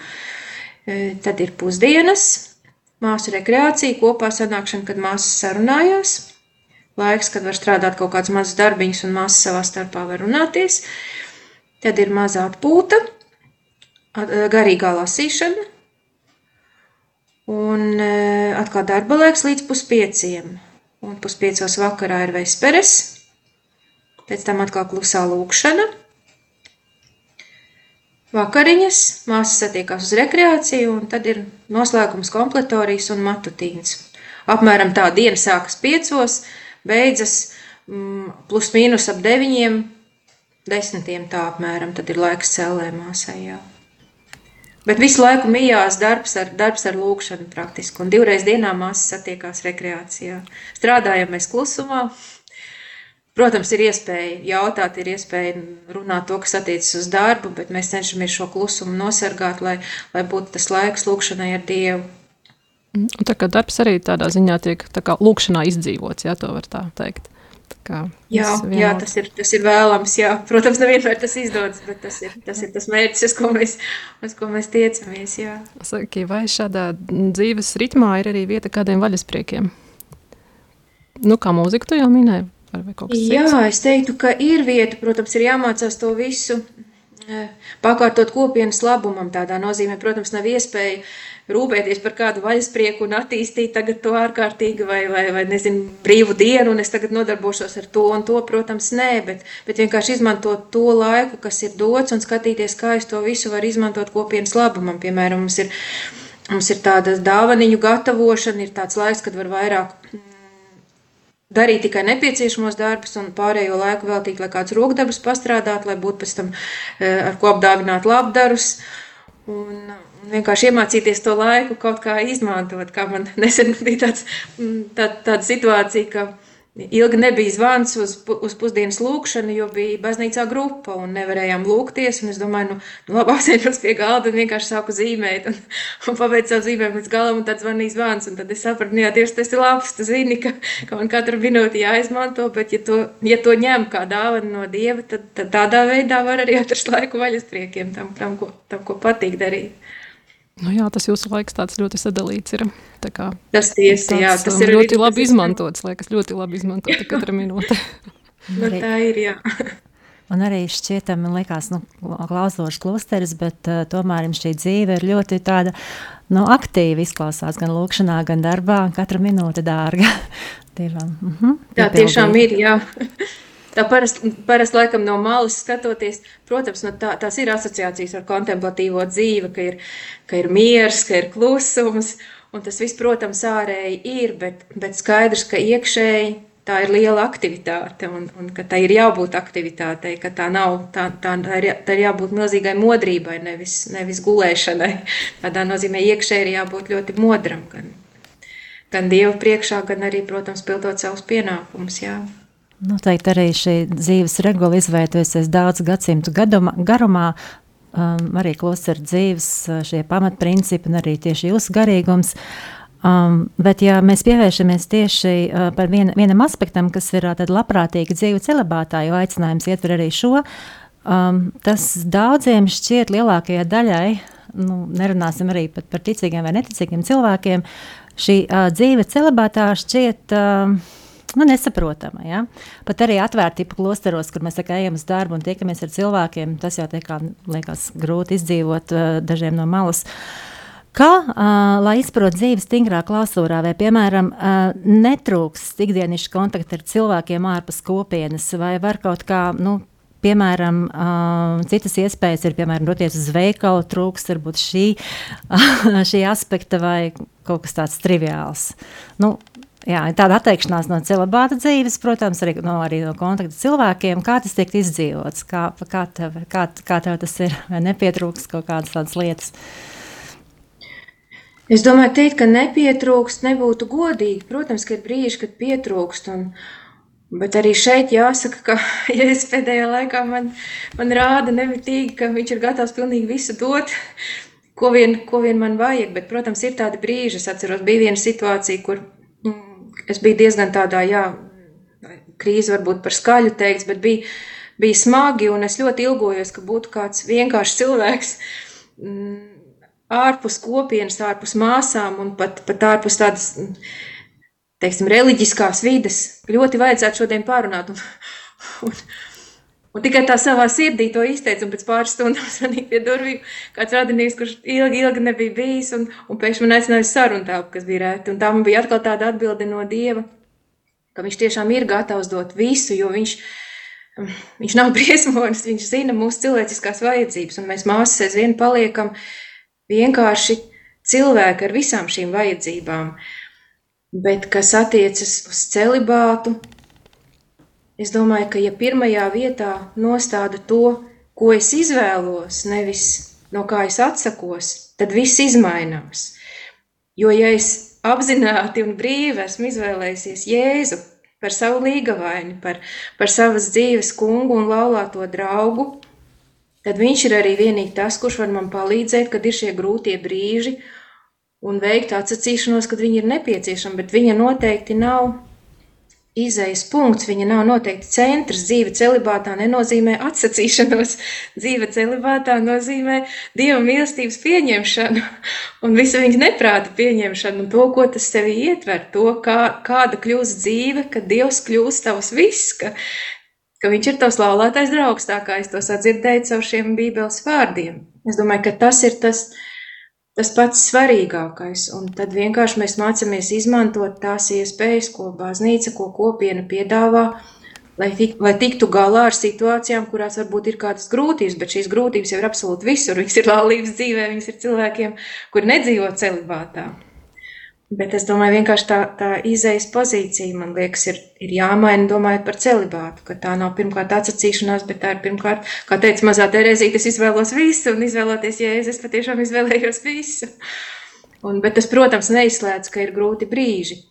E, tad ir pusdienas, māsu rekreācija, kopā sanākšana, kad māsas sarunājās. Laiks, kad var strādāt kaut kāds mazs darbiņš un māsas savā starpā var runāties. Tad ir mazā atpūta, garīgā lasīšana, Un e, atkal darba laiks līdz puspieciem. Un puspiecos vakarā ir vesperes. Pēc tam atkal klusā lūkšana. Vakariņas, māsas satiekās uz rekreāciju, un tad ir noslēgums kompletorijas un matutīns. Apmēram tā diena sākas piecos, beidzas mm, plus mīnus ap deviņiem, desmitiem tā apmēram, tad ir laiks cēlē māsai jau. Bet visu laiku mijās darbs ar, darbs ar lūkšanu praktiski. Un divreiz dienā māsas satiekās rekreācijā. Strādājam mēs klusumā. Protams, ir iespēja jautāt, ir iespēja runāt to, kas attiecas uz darbu, bet mēs cenšamies šo klusumu nosargāt, lai, lai būtu tas laiks lūkšanai ar Dievu. Un tā kā darbs arī tādā ziņā tiek tā kā lūkšanā izdzīvots, ja to var tā teikt. Jā, jā tas, ir, tas ir vēlams. Jā. Protams, nevienmēr tas izdodas, bet tas ir tas, ir tas mērķis, uz ko mēs, uz ko mēs tiecamies. Jā. Saki, vai šādā dzīves ritmā ir arī vieta kādiem vaļaspriekiem? Nu, kā mūzika tu jau minēji? Jā, es teiktu, ka ir vieta, protams, ir jāmācās to visu eh, pakārtot kopienas labumam. Tādā nozīmē, protams, nav iespēja rūpēties par kādu vaļasprieku un attīstīt tagad to ārkārtīgi vai, vai, vai nezinu, brīvu dienu, un es tagad nodarbošos ar to un to, protams, nē, bet, bet vienkārši izmantot to laiku, kas ir dots, un skatīties, kā es to visu varu izmantot kopienas labumam. Piemēram, mums ir, mums ir tāda dāvaniņu gatavošana, ir tāds laiks, kad var vairāk mm, darīt tikai nepieciešamos darbus un pārējo laiku veltīt, lai kāds rokdarbs pastrādātu, lai būtu pēc tam eh, ar ko apdāvināt labdarus. Un, vienkārši iemācīties to laiku kaut kā izmantot. Kā man nesen bija tāds, mm, tā, tāda situācija, ka ilgi nebija zvans uz, uz pusdienas lūkšanu, jo bija baznīcā grupa un nevarējām lūgties. Es domāju, nu, nu labi, apsēžos pie galda un vienkārši sāku zīmēt un, un pabeidzu savu zīmējumu līdz galam un tad zvanīja zvans. Tad es sapratu, nu jā, tieši tas ir labs, tu zini, ka, ka man katru minūti jāizmanto, bet ja to, ja to ņem kā dāvana no Dieva, tad, tad tādā veidā var arī atrast laiku vaļaspriekiem tam, tam, ko, tam, ko patīk darīt. Nu jā, tas jūsu laiks tāds ļoti sadalīts ir. Kā, tas tiesi, jā, tas um, ir ļoti labi izmantots, liekas, ļoti labi izmantota katra minūte. nu, tā ir, jā. Un arī šķietam, man liekas, nu, klausošs klosteris, bet uh, tomēr šī dzīve ir ļoti tāda, nu, aktīva izklausās gan lūkšanā, gan darbā, katra minūte dārga. Uh mhm, -huh, tā tiešām ir, jā. Tā parasti, parast, laikam, no malas skatoties, protams, no tā, tās ir asociācijas ar kontemplatīvo dzīvi, ka ir, ka ir miers, ka ir klusums. un tas viss, protams, ārēji ir, bet, bet skaidrs, ka iekšēji tā ir liela aktivitāte, un, un ka tai ir jābūt aktivitātei, ka tā nav, tā, tā, tā, ir, tā ir jābūt milzīgai modrībai, nevis, nevis gulēšanai. Tādā nozīmē iekšēji ir jābūt ļoti modram, gan, gan Dievu priekšā, gan arī, protams, pildot savus pienākumus, jā. Noteikti arī šī dzīves regula izveidojusies daudz gadsimtu gadumā, garumā, um, arī klostera dzīves šie pamatprincipi un arī tieši jūsu garīgums. Um, bet, ja mēs pievēršamies tieši uh, par vien, vienam aspektam, kas ir uh, labprātīga dzīve celibātā, jo aicinājums ietver arī šo, um, tas daudziem šķiet lielākajai daļai, nu, nerunāsim arī par, par ticīgiem vai neticīgiem cilvēkiem, šī uh, dzīve celibātā šķiet. Uh, nu, nesaprotama. Ja? Pat arī atvērti klosteros, kur mēs kā, ejam uz darbu un tiekamies ar cilvēkiem, tas jau kā, liekas grūti izdzīvot uh, dažiem no malas. Kā, uh, lai izprotu dzīvi stingrā klausūrā, vai, piemēram, uh, netrūks ikdienišķi kontakti ar cilvēkiem ārpus kopienas, vai var kaut kā, nu, Piemēram, uh, citas iespējas ir, piemēram, doties uz veikalu, trūks varbūt šī, šī aspekta vai kaut kas tāds triviāls. Nu, Jā, tāda atteikšanās no celibāta dzīves, protams, arī no, arī no kontakta cilvēkiem. Kā tas tiek izdzīvots? Kā, kā, tev, kā, kā tev tas ir? Vai nepietrūkst kaut kādas tādas lietas? Es domāju, teikt, ka nepietrūkst, nebūtu godīgi. Protams, ka ir brīži, kad pietrūkst. Un, bet arī šeit jāsaka, ka ja es pēdējā laikā man, man rāda nemitīgi, ka viņš ir gatavs pilnīgi visu dot. Ko vien, ko vien man vajag, bet, protams, ir tādi brīži. Es atceros, bija viena situācija, kur es biju diezgan tādā, jā, krīze varbūt par skaļu teikts, bet bija, bija smagi, un es ļoti ilgojos, ka būtu kāds vienkāršs cilvēks mm, ārpus kopienas, ārpus māsām un pat, pat ārpus tādas, teiksim, reliģiskās vides. Ļoti vajadzētu šodien pārunāt. Un, un, Un tikai tā savā sirdī to izteica, un pēc pāris stundām zvanīja pie durvīm kāds radinieks, kurš ilgi, ilgi nebija bijis, un, un pēkšņi man aicināja sarunu tāpu, kas bija rēti. Un tā man bija atkal tāda atbilde no Dieva, ka viņš tiešām ir gatavs dot visu, jo viņš, viņš nav briesmonis, viņš zina mūsu cilvēciskās vajadzības, un mēs māsas aizvien paliekam vienkārši cilvēki ar visām šīm vajadzībām. Bet kas attiecas uz celibātu, Es domāju, ka ja pirmajā vietā nostādu to, ko es izvēlos, nevis no kā es atsakos, tad viss izmainās. Jo ja es apzināti un brīvi esmu izvēlējies Jēzu par savu līgavaini, par, par savas dzīves kungu un laulāto draugu, tad viņš ir arī vienīgi tas, kurš var man palīdzēt, kad ir šie grūtie brīži un veikt atsacīšanos, kad viņi ir nepieciešami, bet viņa noteikti nav izējas punkts, viņa nav noteikti centrs. Dzīve celibātā nenozīmē atsacīšanos. Dzīve celibātā nozīmē dieva mīlestības pieņemšanu un visu viņa neprāta pieņemšanu un to, ko tas sevi ietver, to, kā, kāda kļūst dzīve, kad dievs kļūst tavs viss, ka, ka viņš ir tavs laulātais draugs, tā kā es to sadzirdēju caur šiem bībeles vārdiem. Es domāju, ka tas ir tas, kas tas pats svarīgākais. Un tad vienkārši mēs mācāmies izmantot tās iespējas, ko baznīca, ko kopiena piedāvā, lai, tik, lai tiktu galā ar situācijām, kurās varbūt ir kādas grūtības, bet šīs grūtības jau ir absolūti visur. Viņas ir laulības dzīvē, viņas ir cilvēkiem, kuri nedzīvo celibātā. Bet es domāju, vienkārši tā, tā izējas pozīcija, man liekas, ir, ir jāmaina, domājot par celibātu, ka tā nav pirmkārt atsacīšanās, bet tā ir pirmkārt, kā teica mazā Terezīte, es izvēlos visu, un izvēloties jēzus, es patiešām izvēlējos visu. Un, bet tas, protams, neizslēdz, ka ir grūti brīži.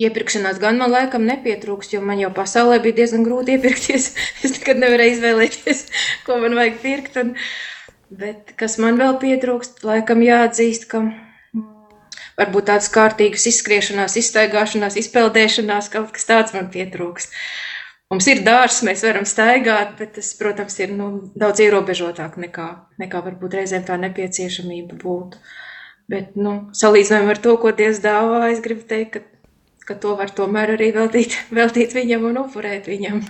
Iepirkšanās gan man laikam nepietrūkst, jo man jau pasaulē bija diezgan grūti iepirkties. Es nekad nevarēju izvēlēties, ko man vajag pirkt. Un, bet kas man vēl pietrūkst, laikam jāatzīst, ka varbūt tādas kārtīgas izskriešanās, izstaigāšanās, izpeldēšanās, kaut kas tāds man pietrūkst. Mums ir dārsts, mēs varam staigāt, bet tas, protams, ir nu, daudz ierobežotāk nekā, nekā varbūt reizēm tā nepieciešamība būtu. Bet, nu, salīdzinājumā ar to, ko Dievs dāvā, es gribu teikt, ka, ka to var tomēr arī veltīt, veltīt viņam un upurēt viņam.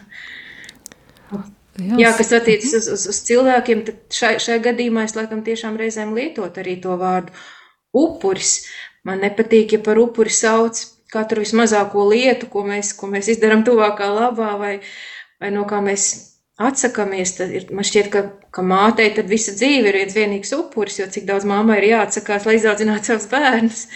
Jā, Jā kas attiecas uz, uz, uz cilvēkiem, tad šai, šai gadījumā es laikam tiešām reizēm lietot arī to vārdu upuris. Man nepatīk, ja par upuri sauc katru vismazāko lietu, ko mēs, ko mēs izdarām tuvākā labā, vai, vai no kā mēs atsakāmies. Ir, man šķiet, ka, ka mātei tad visa dzīve ir viens vienīgs upuris, jo cik daudz māmai ir jāatsakās, lai izaudzinātu savus bērnus.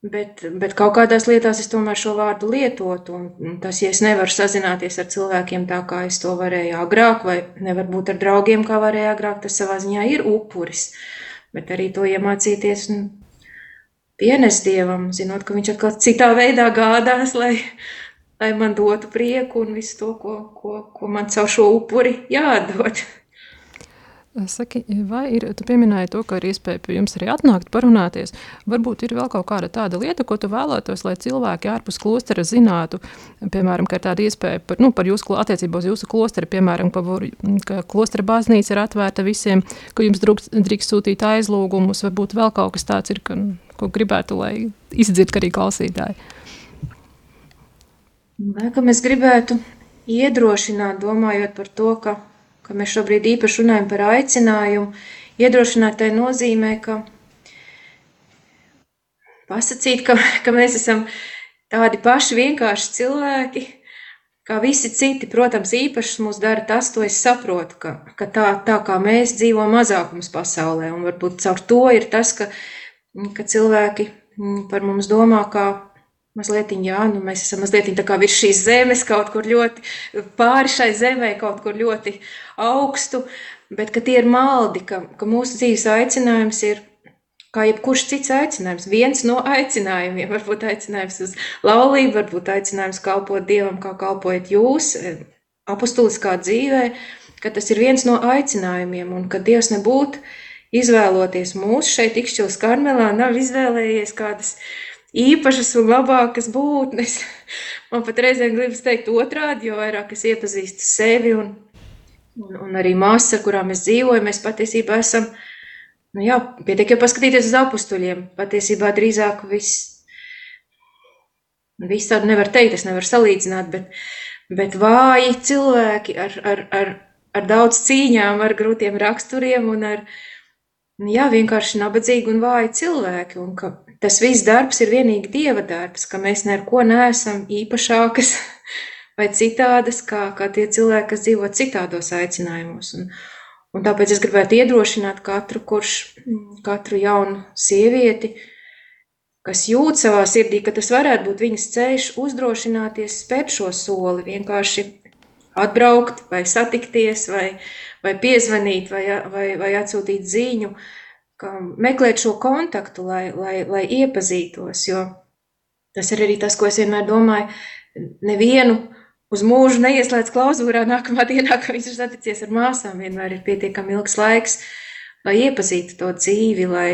Bet, bet kaut kādās lietās es tomēr šo vārdu lietotu. Tas, ja es nevaru sazināties ar cilvēkiem tā, kā es to varēju agrāk, vai nevar būt ar draugiem, kā varēju agrāk, tas savā ziņā ir upuris. Bet arī to iemācīties un pienes dievam, zinot, ka viņš atkal citā veidā gādās, lai, lai man dotu prieku un visu to, ko, ko, ko man caur šo upuri jādod. Saki, vai ir, tu pieminēji to, ka ir iespēja pie jums arī atnākt, parunāties. Varbūt ir vēl kaut kāda tāda lieta, ko tu vēlētos, lai cilvēki ārpus klostera zinātu, piemēram, ka ir tāda iespēja par, nu, par jūsu attiecībā uz jūsu klosteri, piemēram, ka, var, ka klostera baznīca ir atvērta visiem, ka jums drūkst, drīkst sūtīt aizlūgumus, varbūt vēl kaut kas tāds ir, ka, ko gribētu, lai izdzird arī klausītāji. Laikam es gribētu iedrošināt, domājot par to, ka ka mēs šobrīd īpaši runājam par aicinājumu, iedrošinātai nozīmē, ka pasakīt, ka, ka mēs esam tādi paši vienkārši cilvēki, kā visi citi. Protams, īpašs mūs dara tas, to es saprotu, ka, ka tā, tā kā mēs dzīvojam mazākums pasaulē, un varbūt caur to ir tas, ka, ka cilvēki par mums domā kā Mazliet, jā, nu mēs esam mazliet tā kā virs šīs zemes, kaut kur ļoti pāri šai zemē, kaut kur ļoti augstu, bet tie ir maldi, ka, ka mūsu dzīves aicinājums ir kā jebkurš cits aicinājums. Viens no aicinājumiem, varbūt aicinājums uz laulību, varbūt aicinājums kalpot Dievam, kā kalpojat jūs, apustuliskā dzīvē, ka tas ir viens no aicinājumiem un ka Dievs nebūtu izvēloties mūs šeit, Ikšķils Karmelā, nav izvēlējies kādas īpašas un labākas būtnes. Man pat reizēm gribas teikt otrādi, jo vairāk es iepazīstu sevi un, un, un arī māsas, ar kurām es dzīvoju, mēs patiesībā esam, nu jā, pietiek jau paskatīties uz apustuļiem, patiesībā drīzāk viss, viss tādu nevar teikt, es nevaru salīdzināt, bet, bet vāji cilvēki ar, ar, ar, ar daudz cīņām, ar grūtiem raksturiem un ar, nu jā, vienkārši nabadzīgi un vāji cilvēki, un ka tas viss darbs ir vienīgi Dieva darbs, ka mēs neko neesam īpašākas vai citādas, kā, kā tie cilvēki, kas dzīvo citādos aicinājumos. Un, un tāpēc es gribētu iedrošināt katru, kurš, katru jaunu sievieti, kas jūt savā sirdī, ka tas varētu būt viņas ceļš, uzdrošināties spērt šo soli, vienkārši atbraukt vai satikties vai, vai piezvanīt vai, vai, vai atsūtīt ziņu, uh, meklēt šo kontaktu, lai, lai, lai iepazītos. Jo tas ir arī tas, ko es vienmēr domāju. Nevienu uz mūžu neieslēdz klauzūrā nākamā dienā, kad viņš ir saticies ar māsām. Vienmēr ir pietiekami ilgs laiks, lai iepazītu to dzīvi, lai,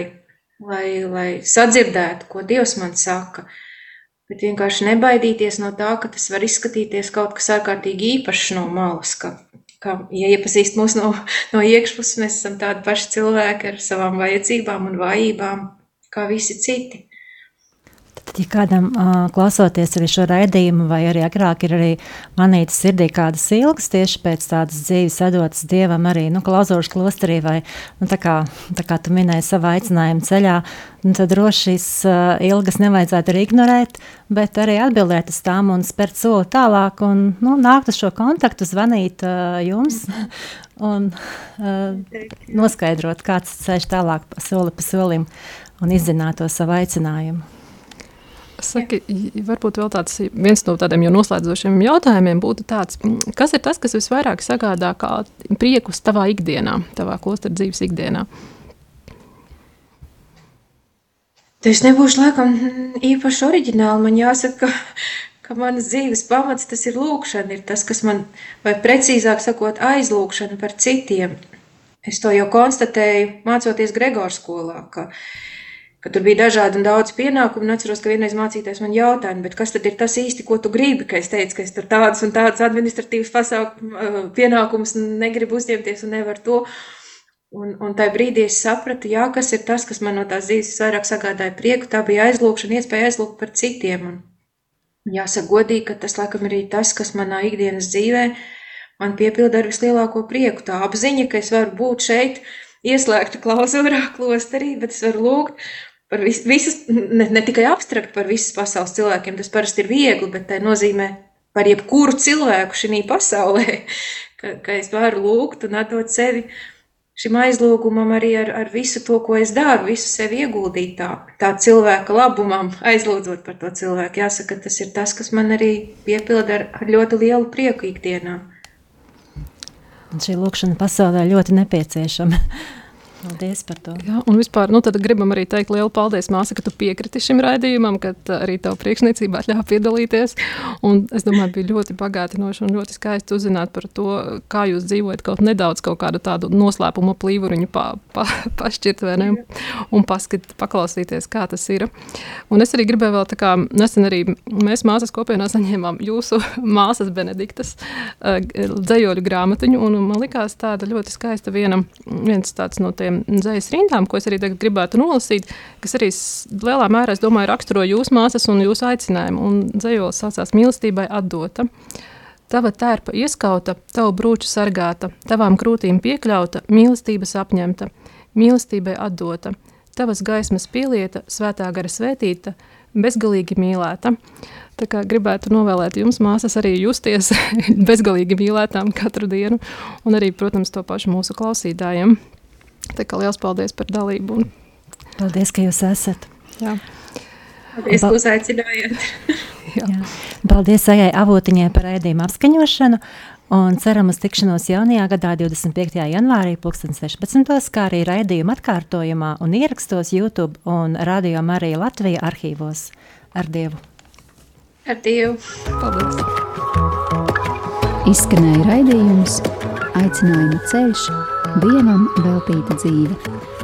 lai, lai sadzirdētu, ko Dievs man saka. Bet vienkārši nebaidīties no tā, ka tas var izskatīties kaut kas ārkārtīgi īpašs no malas, ka kā, ja iepazīst mūs no, no iekšpuses, mēs esam tādi paši cilvēki ar savām vajadzībām un vājībām, kā visi citi. Tad, ja kādam uh, klausoties arī šo raidījumu, vai arī agrāk ir arī manītas sirdī kādas ilgas tieši pēc tādas dzīves atdotas Dievam arī, nu, klausošs klosterī vai, nu, tā kā, tā kā tu minēji savā aicinājuma ceļā, nu, tad droši šīs uh, ilgas nevajadzētu arī ignorēt, bet arī atbildēt uz tām un spērt soli tālāk un, nu, nākt uz šo kontaktu, zvanīt uh, jums un uh, noskaidrot, kāds ceļš tālāk soli pa solim un izzināt to savu aicinājumu. Saki, varbūt vēl tāds viens no tādiem jau noslēdzošiem jautājumiem būtu tāds, kas ir tas, kas visvairāk sagādā priekus tavā ikdienā, tavā klostra dzīves ikdienā? Es nebūšu laikam īpaši oriģināli. Man jāsaka, ka, ka manas dzīves pamats tas ir lūkšana, ir tas, kas man, vai precīzāk sakot, aizlūkšana par citiem. Es to jau konstatēju mācoties Gregors skolā, ka uh, ka tur bija dažādi un daudz pienākumu. Un atceros, ka vienreiz mācītājs man jautāja, kas tad ir tas īsti, ko tu gribi? Ka es teicu, ka es tur tādas un tādas administratīvas pasauku pienākumus negribu uzņemties un nevaru to. Un, un tajā brīdī es sapratu, jā, kas ir tas, kas man no tās dzīves vairāk sagādāja prieku. Tā bija aizlūkšana, iespēja aizlūgt par citiem. Un jāsaka godīgi, ka tas laikam ir tas, kas manā ikdienas dzīvē man piepilda ar vislielāko prieku. Tā apziņa, ka es varu būt šeit, ieslēgta klauzūrā, klosterī, bet es varu lūgt par vis, visas, ne, ne tikai abstrakt par visas pasaules cilvēkiem, tas parasti ir viegli, bet tā nozīmē par jebkuru cilvēku šī pasaulē, ka, ka es varu lūgt un atdot sevi šim aizlūgumam arī ar, ar visu to, ko es daru, visu sevi ieguldīt tā, tā cilvēka labumam, aizlūdzot par to cilvēku. Jāsaka, tas ir tas, kas man arī piepilda ar, ar ļoti lielu prieku ikdienā. Un šī lūkšana pasaulē ļoti nepieciešama. Paldies par to. Jā, un vispār nu, gribam arī teikt lielu paldies, māsa, ka tu piekriti šim raidījumam, ka arī tev priekšniecībā ļāva piedalīties. Un es domāju, bija ļoti bagātinoši un ļoti skaisti uzzināt par to, kā jūs dzīvojat kaut nedaudz kaut kādu tādu noslēpuma plīvuriņu pa, pa, pašķirt vai ne, un paskat, paklausīties, kā tas ir. Un es arī gribēju vēl tā kā nesen arī mēs māsas kopienā saņēmām jūsu māsas Benediktas uh, dzējoļu grāmatiņu, un man likās tāda ļoti skaista viena, viens tāds no tiem dzīslas rindām, ko es arī gribētu nolasīt, kas arī lielā mērā, es domāju, raksturo jūsu māsas un jūsu aicinājumu. Un dzīslis saucās mīlestībai atdota. Tava tērpa ieskauta, tavu brūču sargāta, tavām krūtīm piekļauta, mīlestības apņemta, mīlestībai atdota, tavas gaismas pielieta, svētā gara svētīta, bezgalīgi mīlēta. Tā kā gribētu novēlēt jums, māsas, arī justies bezgalīgi mīlētām katru dienu, un arī, protams, to pašu mūsu klausītājiem. Tā kā liels paldies par dalību. Un... Paldies, ka jūs esat. Jā. Paldies, ka uzaicinājāt. Jā. Jā. Paldies Ajai Avotiņai par raidījumu apskaņošanu. Un ceram uz tikšanos jaunajā gadā, 25. janvārī, 2016. kā arī raidījuma atkārtojumā un ierakstos YouTube un Radio Marija Latvija arhīvos. Ar Dievu! Ar Dievu! Paldies! Izskanēja raidījums Aicinājuma ceļš Dievam veltīta dzīve.